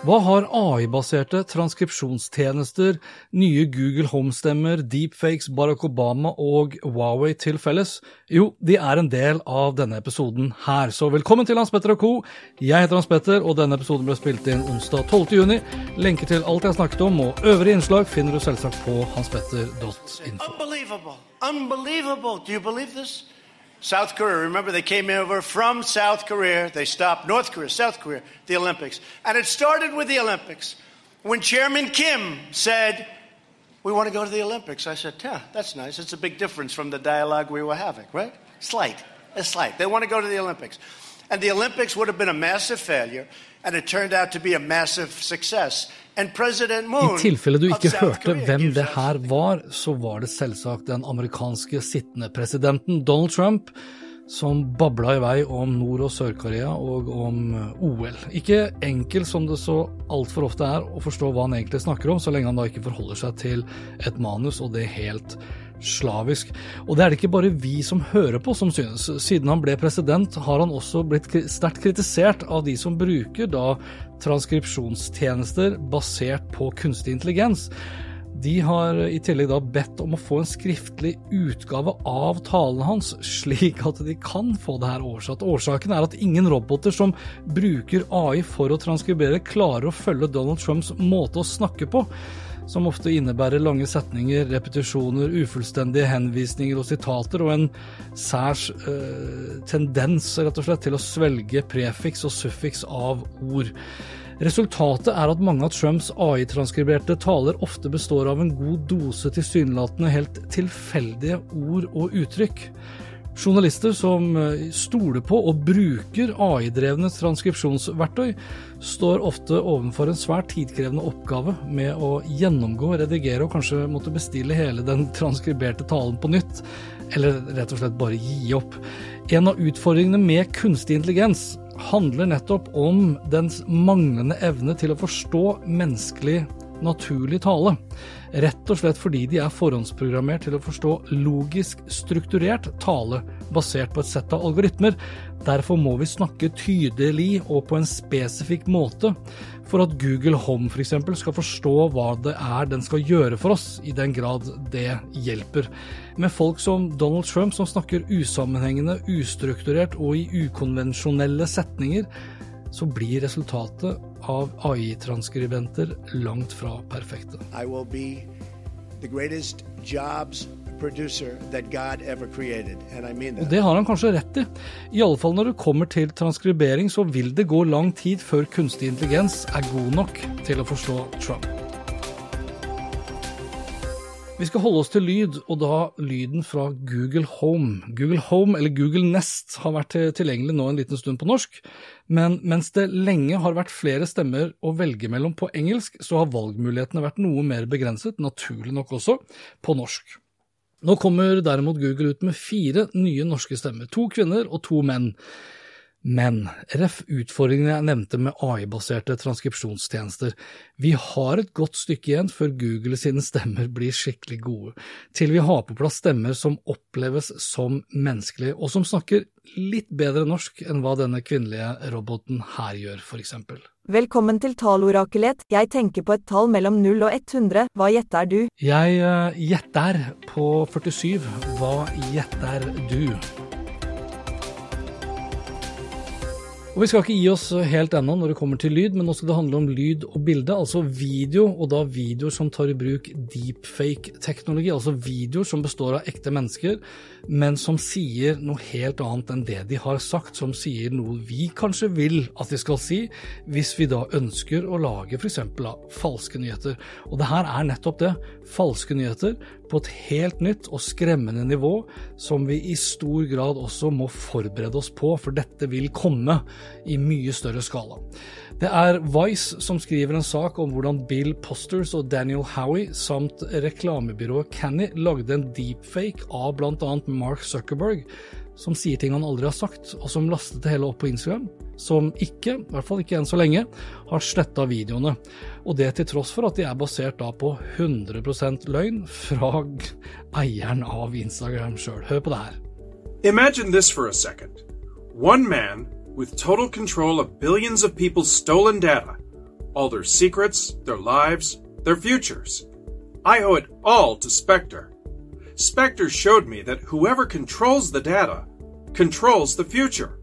Hva har AI-baserte transkripsjonstjenester, nye Google Home-stemmer, deepfakes, Barack Obama og Huawei til felles? Jo, de er en del av denne episoden her, så velkommen til Hans Petter og co. Jeg heter Hans Petter, og denne episoden ble spilt inn onsdag 12. juni. Lenker til alt jeg snakket om og øvrige innslag finner du selvsagt på hanspetter.info. Unbelievable. Unbelievable. Do you believe? South Korea, remember they came over from South Korea. They stopped North Korea, South Korea, the Olympics. And it started with the Olympics. When Chairman Kim said, We want to go to the Olympics, I said, Yeah, that's nice. It's a big difference from the dialogue we were having, right? Slight. A slight. They want to go to the Olympics. And the Olympics would have been a massive failure, and it turned out to be a massive success. I tilfelle du ikke hørte hvem det her var, så var det selvsagt den amerikanske sittende presidenten Donald Trump som babla i vei om Nord- og Sør-Korea og om eh, OL. Ikke enkelt som det så altfor ofte er å forstå hva han egentlig snakker om, så lenge han da ikke forholder seg til et manus, og det helt slavisk. Og det er det ikke bare vi som hører på som synes. Siden han ble president, har han også blitt sterkt kritisert av de som bruker da transkripsjonstjenester basert på kunstig intelligens. De har i tillegg da bedt om å få en skriftlig utgave av talen hans, slik at de kan få det her oversatt. Årsaken er at ingen roboter som bruker AI for å transkribere, klarer å følge Donald Trumps måte å snakke på, som ofte innebærer lange setninger, repetisjoner, ufullstendige henvisninger og sitater, og en særs eh, tendens rett og slett til å svelge prefiks og suffiks av ord. Resultatet er at mange av Trumps AI-transkriberte taler ofte består av en god dose tilsynelatende helt tilfeldige ord og uttrykk. Journalister som eh, stoler på og bruker AI-drevne transkripsjonsverktøy, står ofte overfor en svært tidkrevende oppgave med å gjennomgå, redigere og kanskje måtte bestille hele den transkriberte talen på nytt, eller rett og slett bare gi opp. En av utfordringene med kunstig intelligens handler nettopp om dens manglende evne til å forstå menneskelig naturlig tale. Rett og slett fordi de er forhåndsprogrammert til å forstå logisk strukturert tale basert på et sett av algoritmer. Derfor må vi snakke tydelig og på en spesifikk måte for at Google Home f.eks. skal forstå hva det er den skal gjøre for oss, i den grad det hjelper. Med folk som Donald Trump som snakker usammenhengende, ustrukturert og i ukonvensjonelle setninger, så blir resultatet av AI-transkribenter langt fra perfekte. Created. I mean Og det har han kanskje rett i. I alle fall når det kommer til transkribering, så vil det gå lang tid før kunstig intelligens er god nok til å forstå Trump. Vi skal holde oss til lyd, og da lyden fra Google Home. Google Home, eller Google Nest, har vært tilgjengelig nå en liten stund på norsk, men mens det lenge har vært flere stemmer å velge mellom på engelsk, så har valgmulighetene vært noe mer begrenset, naturlig nok også, på norsk. Nå kommer derimot Google ut med fire nye norske stemmer, to kvinner og to menn. Men ref utfordringene jeg nevnte med AI-baserte transkripsjonstjenester. Vi har et godt stykke igjen før Google sine stemmer blir skikkelig gode, til vi har på plass stemmer som oppleves som menneskelige, og som snakker litt bedre norsk enn hva denne kvinnelige roboten her gjør, for eksempel. Velkommen til talorakelet. Jeg tenker på et tall mellom 0 og 100. Hva gjetter du? Jeg eh, gjetter på 47. Hva gjetter du? Og Vi skal ikke gi oss helt ennå når det kommer til lyd, men nå skal det handle om lyd og bilde, altså video, og da videoer som tar i bruk deepfake-teknologi, altså videoer som består av ekte mennesker, men som sier noe helt annet enn det de har sagt, som sier noe vi kanskje vil at de skal si, hvis vi da ønsker å lage f.eks. falske nyheter. Og det her er nettopp det, falske nyheter, på et helt nytt og skremmende nivå, som vi i stor grad også må forberede oss på, for dette vil komme i mye større skala. Det er Vice som skriver en sak om hvordan Bill Posters og Daniel Howie samt reklamebyrået Canny lagde en deepfake av bl.a. Mark Zuckerberg, som sier ting han aldri har sagt, og som lastet det hele opp på Instagram, som ikke, i hvert fall ikke enn så lenge, har sletta videoene. Og det til tross for at de er basert da på 100 løgn fra eieren av Instagram sjøl. Hør på det her. Imagine this for a second. One man with total control of billions of people's stolen data, all their secrets, their lives, their futures. I owe it all to Spectre. Spectre showed me that whoever controls the data controls the future.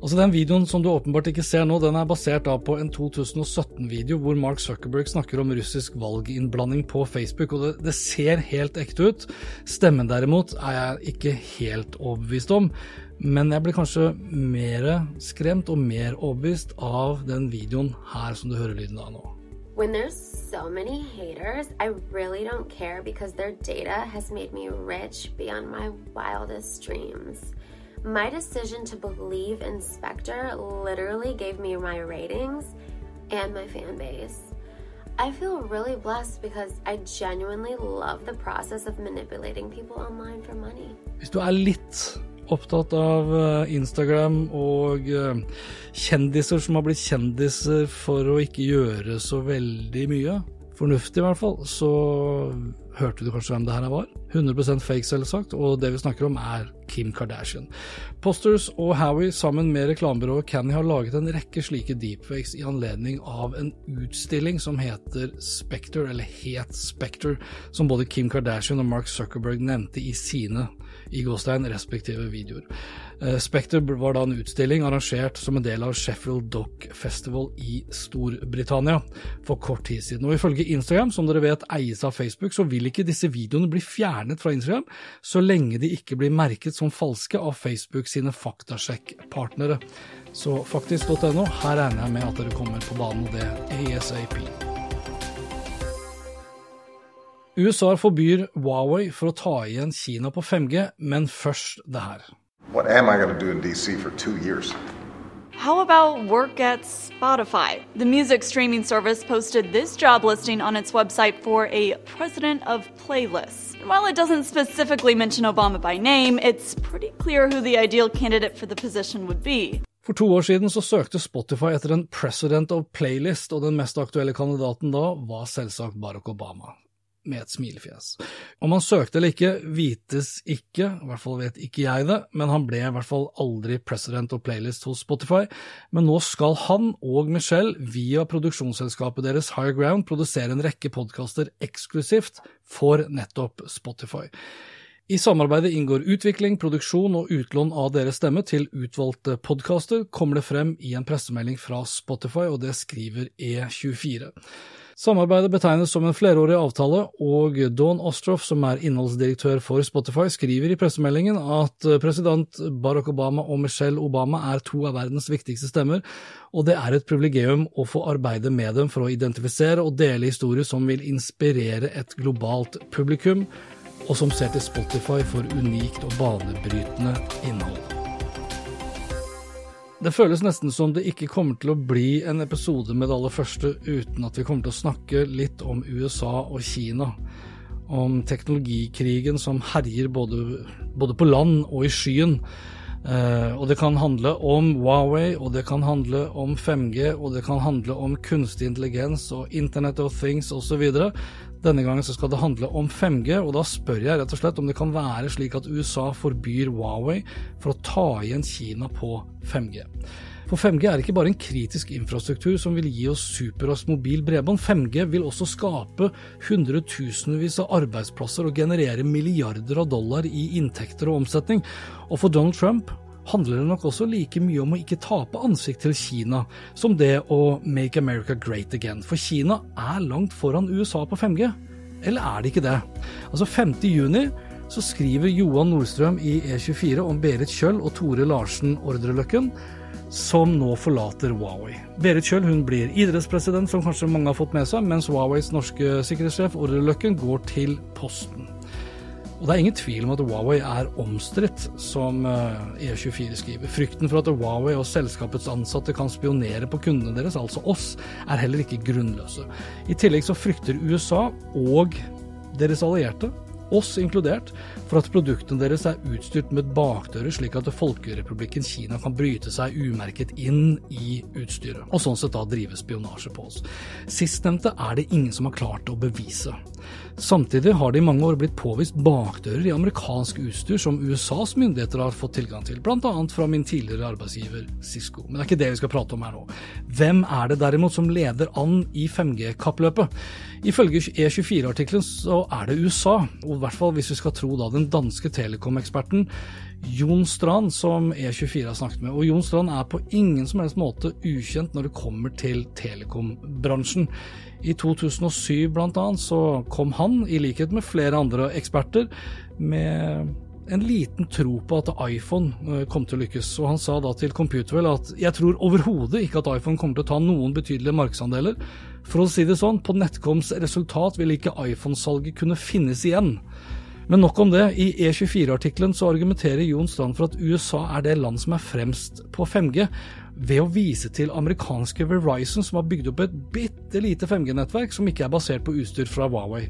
Altså Den videoen som du åpenbart ikke ser nå, den er basert da på en 2017-video hvor Mark Zuckerberg snakker om russisk valginnblanding på Facebook, og det, det, ser helt ekte ut. Stemmen derimot er jeg ikke helt overbevist om, men jeg blir kanskje mer skremt og mer overbevist av den videoen her som du hører lyden av nå. When there's so many haters, I really don't care because their data has made me rich beyond my wildest dreams. My decision to believe in Spectre literally gave me my ratings and my fan base. I feel really blessed because I genuinely love the process of manipulating people online for money. Hvis du er litt opptatt av eh, Instagram og eh, kjendiser som har blitt kjendiser for å ikke gjøre så veldig mye, fornuftig i hvert fall, så hørte du kanskje hvem det her var? 100% fake, selvsagt, og det vi snakker om er Kim Kardashian. Posters og Howie sammen med reklamebyrået Canny har laget en rekke slike deepfakes i anledning av en utstilling som heter Spectre, eller het Spectre, som både Kim Kardashian og Mark Zuckerberg nevnte i sine i gåstein respektive videoer. Spekter Spectre var da en utstilling arrangert som en del av Sheffield Dock Festival i Storbritannia for kort tid siden. Og ifølge Instagram, som dere vet eies av Facebook, så vil ikke disse videoene bli fjernet fra Instagram så lenge de ikke blir merket som falske av Facebook sine faktasjekk-partnere. Så faktisk.no, her regner jeg med at dere kommer på banen, og det ASAP. USA forbyr Huawei for å ta igjen Kina på 5G, men først det her. What am I going to do in DC for two years? How about work at Spotify? The music streaming service posted this job listing on its website for a president of playlists. While it doesn't specifically mention Obama by name, it's pretty clear who the ideal candidate for the position would be. For to år siden så søkte Spotify etter en president of playlist, og den mest aktuelle kandidaten da var selvsagt Barack Obama med et smilefjes. Om han søkte eller ikke, vites ikke, i hvert fall vet ikke jeg det, men han ble i hvert fall aldri president og playlist hos Spotify. Men nå skal han og Michelle via produksjonsselskapet deres Higher Ground produsere en rekke podkaster eksklusivt for nettopp Spotify. I samarbeidet inngår utvikling, produksjon og utlån av deres stemme til utvalgte podkaster, kommer det frem i en pressemelding fra Spotify, og det skriver E24. Samarbeidet betegnes som en flerårig avtale, og Dawn Ostroff, som er innholdsdirektør for Spotify, skriver i pressemeldingen at president Barack Obama og Michelle Obama er to av verdens viktigste stemmer, og det er et privilegium å få arbeide med dem for å identifisere og dele historier som vil inspirere et globalt publikum, og som ser til Spotify for unikt og banebrytende innhold. Det føles nesten som det ikke kommer til å bli en episode med det aller første uten at vi kommer til å snakke litt om USA og Kina. Om teknologikrigen som herjer både, både på land og i skyen. Eh, og det kan handle om Huawei, og det kan handle om 5G, og det kan handle om kunstig intelligens og Internet of Things osv. Denne gangen så skal det handle om 5G, og da spør jeg rett og slett om det kan være slik at USA forbyr Huawei for å ta igjen Kina på 5G. For 5G er ikke bare en kritisk infrastruktur som vil gi oss superraskt mobil bredbånd. 5G vil også skape hundretusenvis av arbeidsplasser og generere milliarder av dollar i inntekter og omsetning. Og for Donald Trump handler det nok også like mye om å ikke tape ansikt til Kina som det å make America great again. For Kina er langt foran USA på 5G. Eller er det ikke det? Altså 5. juni så skriver Johan Nordstrøm i E24 om Berit Kjøll og Tore Larsen Ordreløkken som nå forlater Huawei. Berit Kjøll hun blir idrettspresident, som kanskje mange har fått med seg, mens Huaweis norske sikkerhetssjef Ordreløkken går til Posten. Og Det er ingen tvil om at Huawei er omstridt, som E24 eh, e skriver. Frykten for at Huawei og selskapets ansatte kan spionere på kundene deres, altså oss, er heller ikke grunnløse. I tillegg så frykter USA og deres allierte oss inkludert, for at produktene deres er utstyrt med bakdører, slik at Folkerepublikken Kina kan bryte seg umerket inn i utstyret, og sånn sett da drive spionasje på oss. Sistnevnte er det ingen som har klart å bevise. Samtidig har det i mange år blitt påvist bakdører i amerikansk utstyr som USAs myndigheter har fått tilgang til, bl.a. fra min tidligere arbeidsgiver Cisco. Men det er ikke det vi skal prate om her nå. Hvem er det derimot som leder an i 5G-kappløpet? Ifølge E24-artikkelen så er det USA, og hvert fall hvis vi skal tro da den danske telekom-eksperten Jon Strand, som E24 har snakket med. Og Jon Strand er på ingen som helst måte ukjent når det kommer til telekombransjen. I 2007 bl.a. så kom han, i likhet med flere andre eksperter, med en liten tro på at iPhone eh, kom til å lykkes. Og han sa da til Computerwell at jeg tror overhodet ikke at iPhone kommer til å ta noen betydelige markedsandeler. For å si det sånn, på NetComs resultat vil ikke iPhone-salget kunne finnes igjen. Men nok om det. I E24-artikkelen så argumenterer Jon Strand for at USA er det land som er fremst på 5G, ved å vise til amerikanske Verizon, som har bygd opp et bitte lite 5G-nettverk som ikke er basert på utstyr fra Huawei.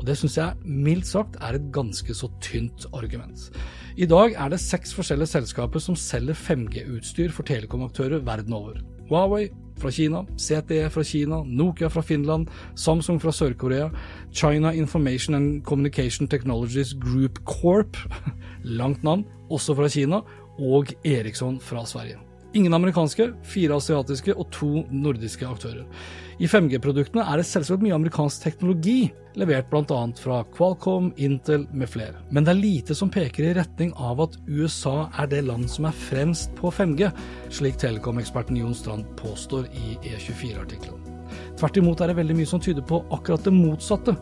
Og Det syns jeg mildt sagt er et ganske så tynt argument. I dag er det seks forskjellige selskaper som selger 5G-utstyr for telekomaktører verden over. Huawei fra Kina, CTE fra Kina, Nokia fra Finland, Samsung fra Sør-Korea, China Information and Communication Technologies Group Corp, langt navn, også fra Kina, og Eriksson fra Sverige. Ingen amerikanske, fire asiatiske og to nordiske aktører. I 5G-produktene er det selvsagt mye amerikansk teknologi, levert bl.a. fra Qualcomm, Intel med flere. Men det er lite som peker i retning av at USA er det land som er fremst på 5G, slik telekom-eksperten Jon Strand påstår i E24-artikkelen. Tvert imot er det veldig mye som tyder på akkurat det motsatte.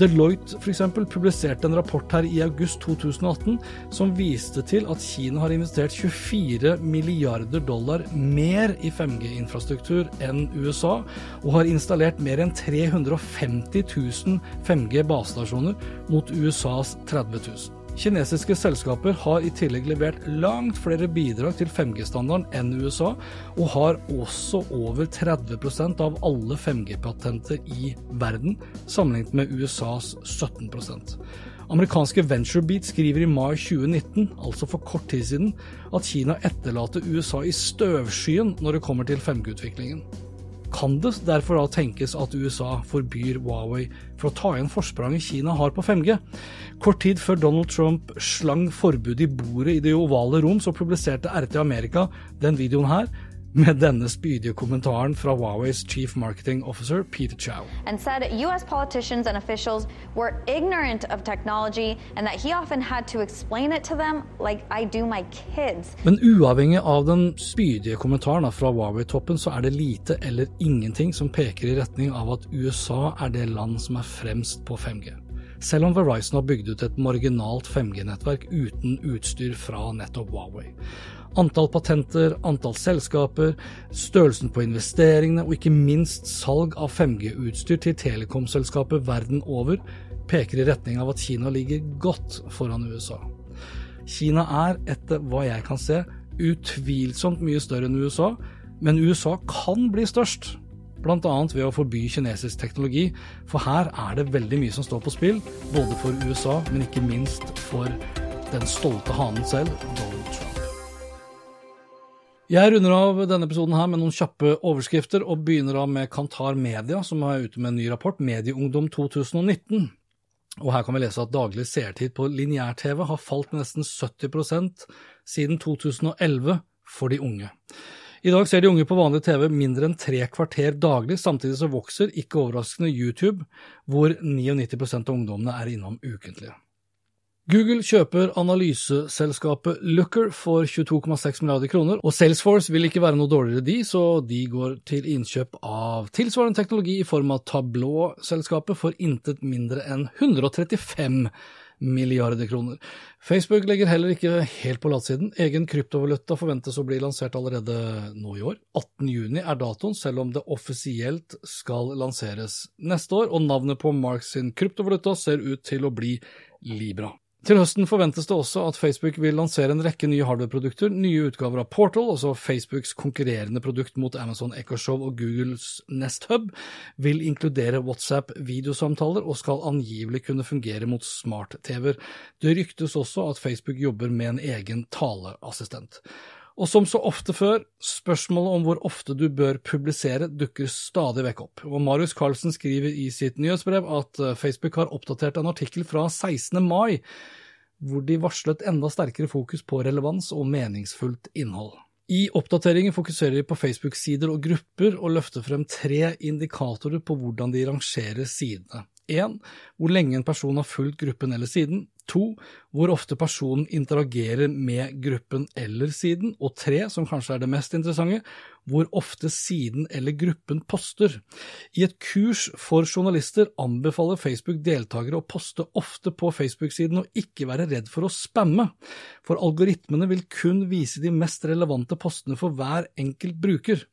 Deloitte f.eks. publiserte en rapport her i august 2018 som viste til at Kina har investert 24 milliarder dollar mer i 5G-infrastruktur enn USA, og har installert mer enn 350 000 5G-basestasjoner mot USAs 30 000. Kinesiske selskaper har i tillegg levert langt flere bidrag til 5G-standarden enn USA, og har også over 30% av alle 5G-patenter i verden, sammenlignet med USAs 17% Amerikanske VentureBeat skriver i mai 2019, altså for kort tid siden, at Kina etterlater USA i støvskyen når det kommer til 5G-utviklingen kan det derfor da tenkes at USA forbyr Huawei for å ta igjen forspranget Kina har på 5G. Kort tid før Donald Trump slang forbudet i bordet i det ovale rom, så publiserte RT Amerika den videoen her, med denne spydige kommentaren fra Huaweis chief marketing officer Peter Chow. And said US politicians and officials were ignorant of technology and that he often had to explain it to them like I do my kids. Men uavhengig av den spydige kommentaren fra Huawei-toppen, så er det lite eller ingenting som peker i retning av at USA er det land som er fremst på 5G selv om Verizon har bygd ut et marginalt 5G-nettverk uten utstyr fra nettopp Huawei. Antall patenter, antall selskaper, størrelsen på investeringene og ikke minst salg av 5G-utstyr til telekomselskaper verden over peker i retning av at Kina ligger godt foran USA. Kina er, etter hva jeg kan se, utvilsomt mye større enn USA, men USA kan bli størst. Bl.a. ved å forby kinesisk teknologi, for her er det veldig mye som står på spill, både for USA, men ikke minst for den stolte hanen selv, Trump. Jeg runder av denne episoden her med noen kjappe overskrifter, og begynner av med Kantar Media, som er ute med en ny rapport, Medieungdom 2019. Og her kan vi lese at daglig seertid på lineær-TV har falt med nesten 70% siden 2011 for de unge. I dag ser de unge på vanlig TV mindre enn tre kvarter daglig, samtidig så vokser, ikke overraskende, YouTube, hvor 99% av ungdommene er innom ukentlig. Google kjøper analyseselskapet Looker for 22,6 milliarder kroner, og Salesforce vil ikke være noe dårligere de, så de går til innkjøp av tilsvarende teknologi i form av Tableau-selskapet for intet mindre enn 135 milliarder kroner. Facebook legger heller ikke helt på latsiden. Egen kryptovaluta forventes å bli lansert allerede nå i år. 18.6 er datoen, selv om det offisielt skal lanseres neste år, og navnet på Marks kryptovaluta ser ut til å bli Libra. Til høsten forventes det også at Facebook vil lansere en rekke nye hardware-produkter. Nye utgaver av Portal, altså Facebooks konkurrerende produkt mot Amazon Echoshow og Googles Nest Hub, vil inkludere WhatsApp-videosamtaler og skal angivelig kunne fungere mot smart-TV-er. Det ryktes også at Facebook jobber med en egen taleassistent. Og som så ofte før, spørsmålet om hvor ofte du bør publisere dukker stadig vekk opp. Og Marius Carlsen skriver i sitt nyhetsbrev at eh, Facebook har oppdatert en artikkel fra 16. mai, hvor de varslet enda sterkere fokus på relevans og meningsfullt innhold. I oppdateringen fokuserer de på Facebook-sider og grupper, og løfter frem tre indikatorer på hvordan de rangerer sidene. 1. Hvor lenge en person har fulgt gruppen eller siden. 2. Hvor ofte personen interagerer med gruppen eller siden. Og 3. Som kanskje er det mest interessante, hvor ofte siden eller gruppen poster. I et kurs for journalister anbefaler Facebook deltakere å poste ofte på Facebook-siden og ikke være redd for å spamme, for algoritmene vil kun vise de mest relevante postene for hver enkelt bruker.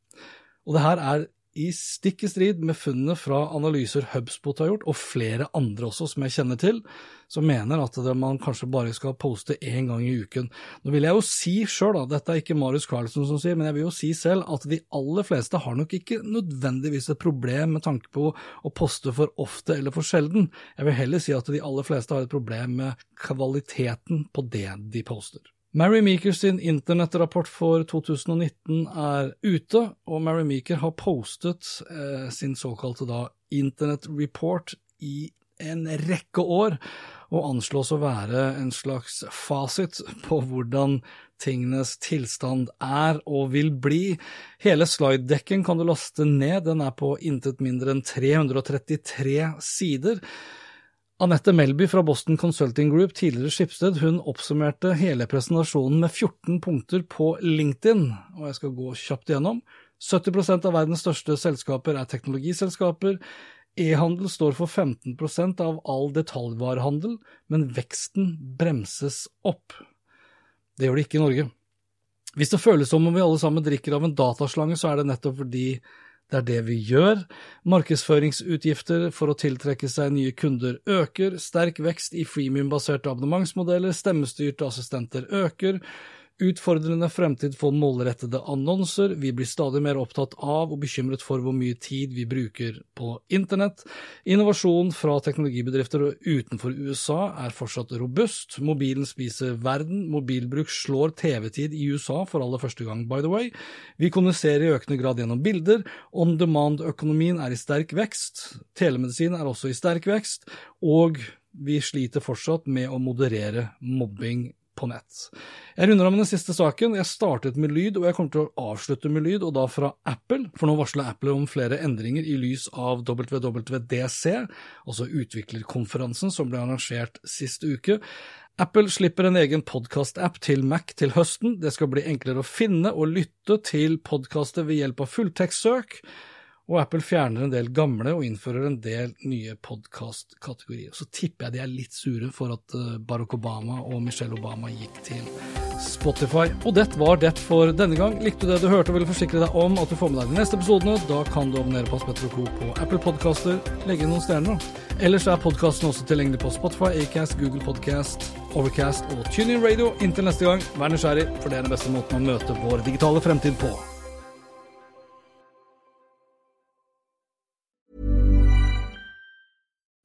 Og det her er i stikk i strid med funnene fra analyser HubSpot har gjort, og flere andre også som jeg kjenner til, som mener at man kanskje bare skal poste én gang i uken. Nå vil jeg jo si sjøl, dette er ikke Marius Carlsen som sier, men jeg vil jo si selv at de aller fleste har nok ikke nødvendigvis et problem med tanke på å poste for ofte eller for sjelden. Jeg vil heller si at de aller fleste har et problem med kvaliteten på det de poster. Mary Meeker sin internettrapport for 2019 er ute, og Mary Meeker har postet eh, sin såkalte da i en rekke år, og anslås å være en slags fasit på hvordan tingenes tilstand er og vil bli. Hele slidedekken kan du laste ned, den er på intet mindre enn 333 sider. Anette Melby fra Boston Consulting Group, tidligere Skipsted, hun oppsummerte hele presentasjonen med 14 punkter på LinkedIn, og jeg skal gå kjapt igjennom. 70% av verdens største selskaper er teknologiselskaper. E-handel står for 15% av all detaljvarehandel, men veksten bremses opp. Det gjør det ikke i Norge. Hvis det føles som om vi alle sammen drikker av en dataslange, så er det nettopp fordi det er det vi gjør. Markedsføringsutgifter for å tiltrekke seg nye kunder øker, sterk vekst i freemium-baserte abonnementsmodeller, stemmestyrte assistenter øker, Utfordrende fremtid for målrettede annonser. Vi blir stadig mer opptatt av og bekymret for hvor mye tid vi bruker på internett. Innovasjon fra teknologibedrifter utenfor USA er fortsatt robust. Mobilen spiser verden. Mobilbruk slår TV-tid i USA for aller første gang, by the way. Vi kommuniserer i økende grad gjennom bilder. On demand-økonomien er i sterk vekst. Telemedisin er også i sterk vekst. Og vi sliter fortsatt med å moderere mobbing på nett. Jeg runder av med den siste saken. Jeg startet med lyd, og jeg kommer til å avslutte med lyd, og da fra Apple. For nå varsler Apple om flere endringer i lys av WWDC, altså utviklerkonferansen som ble arrangert sist uke. Apple slipper en egen podkast-app til Mac til høsten. Det skal bli enklere å finne og lytte til podkaster ved hjelp av fulltekstsøk og Apple fjerner en del gamle og innfører en del nye podkastkategorier. Så tipper jeg de er litt sure for at eh, Barack Obama og Michelle Obama gikk til Spotify. Og det var det for denne gang. Likte du det du hørte og ville forsikre deg om at du får med deg de neste episodene, da kan du abonnere på Aspetter Co. på Apple Podcaster. Legge inn noen stjerner, Ellers er podkasten også tilgjengelig på Spotify, Acast, Google Podcast, Overcast og TuneIn Radio. Inntil neste gang, vær nysgjerrig, for det er den beste måten å møte vår digitale fremtid på.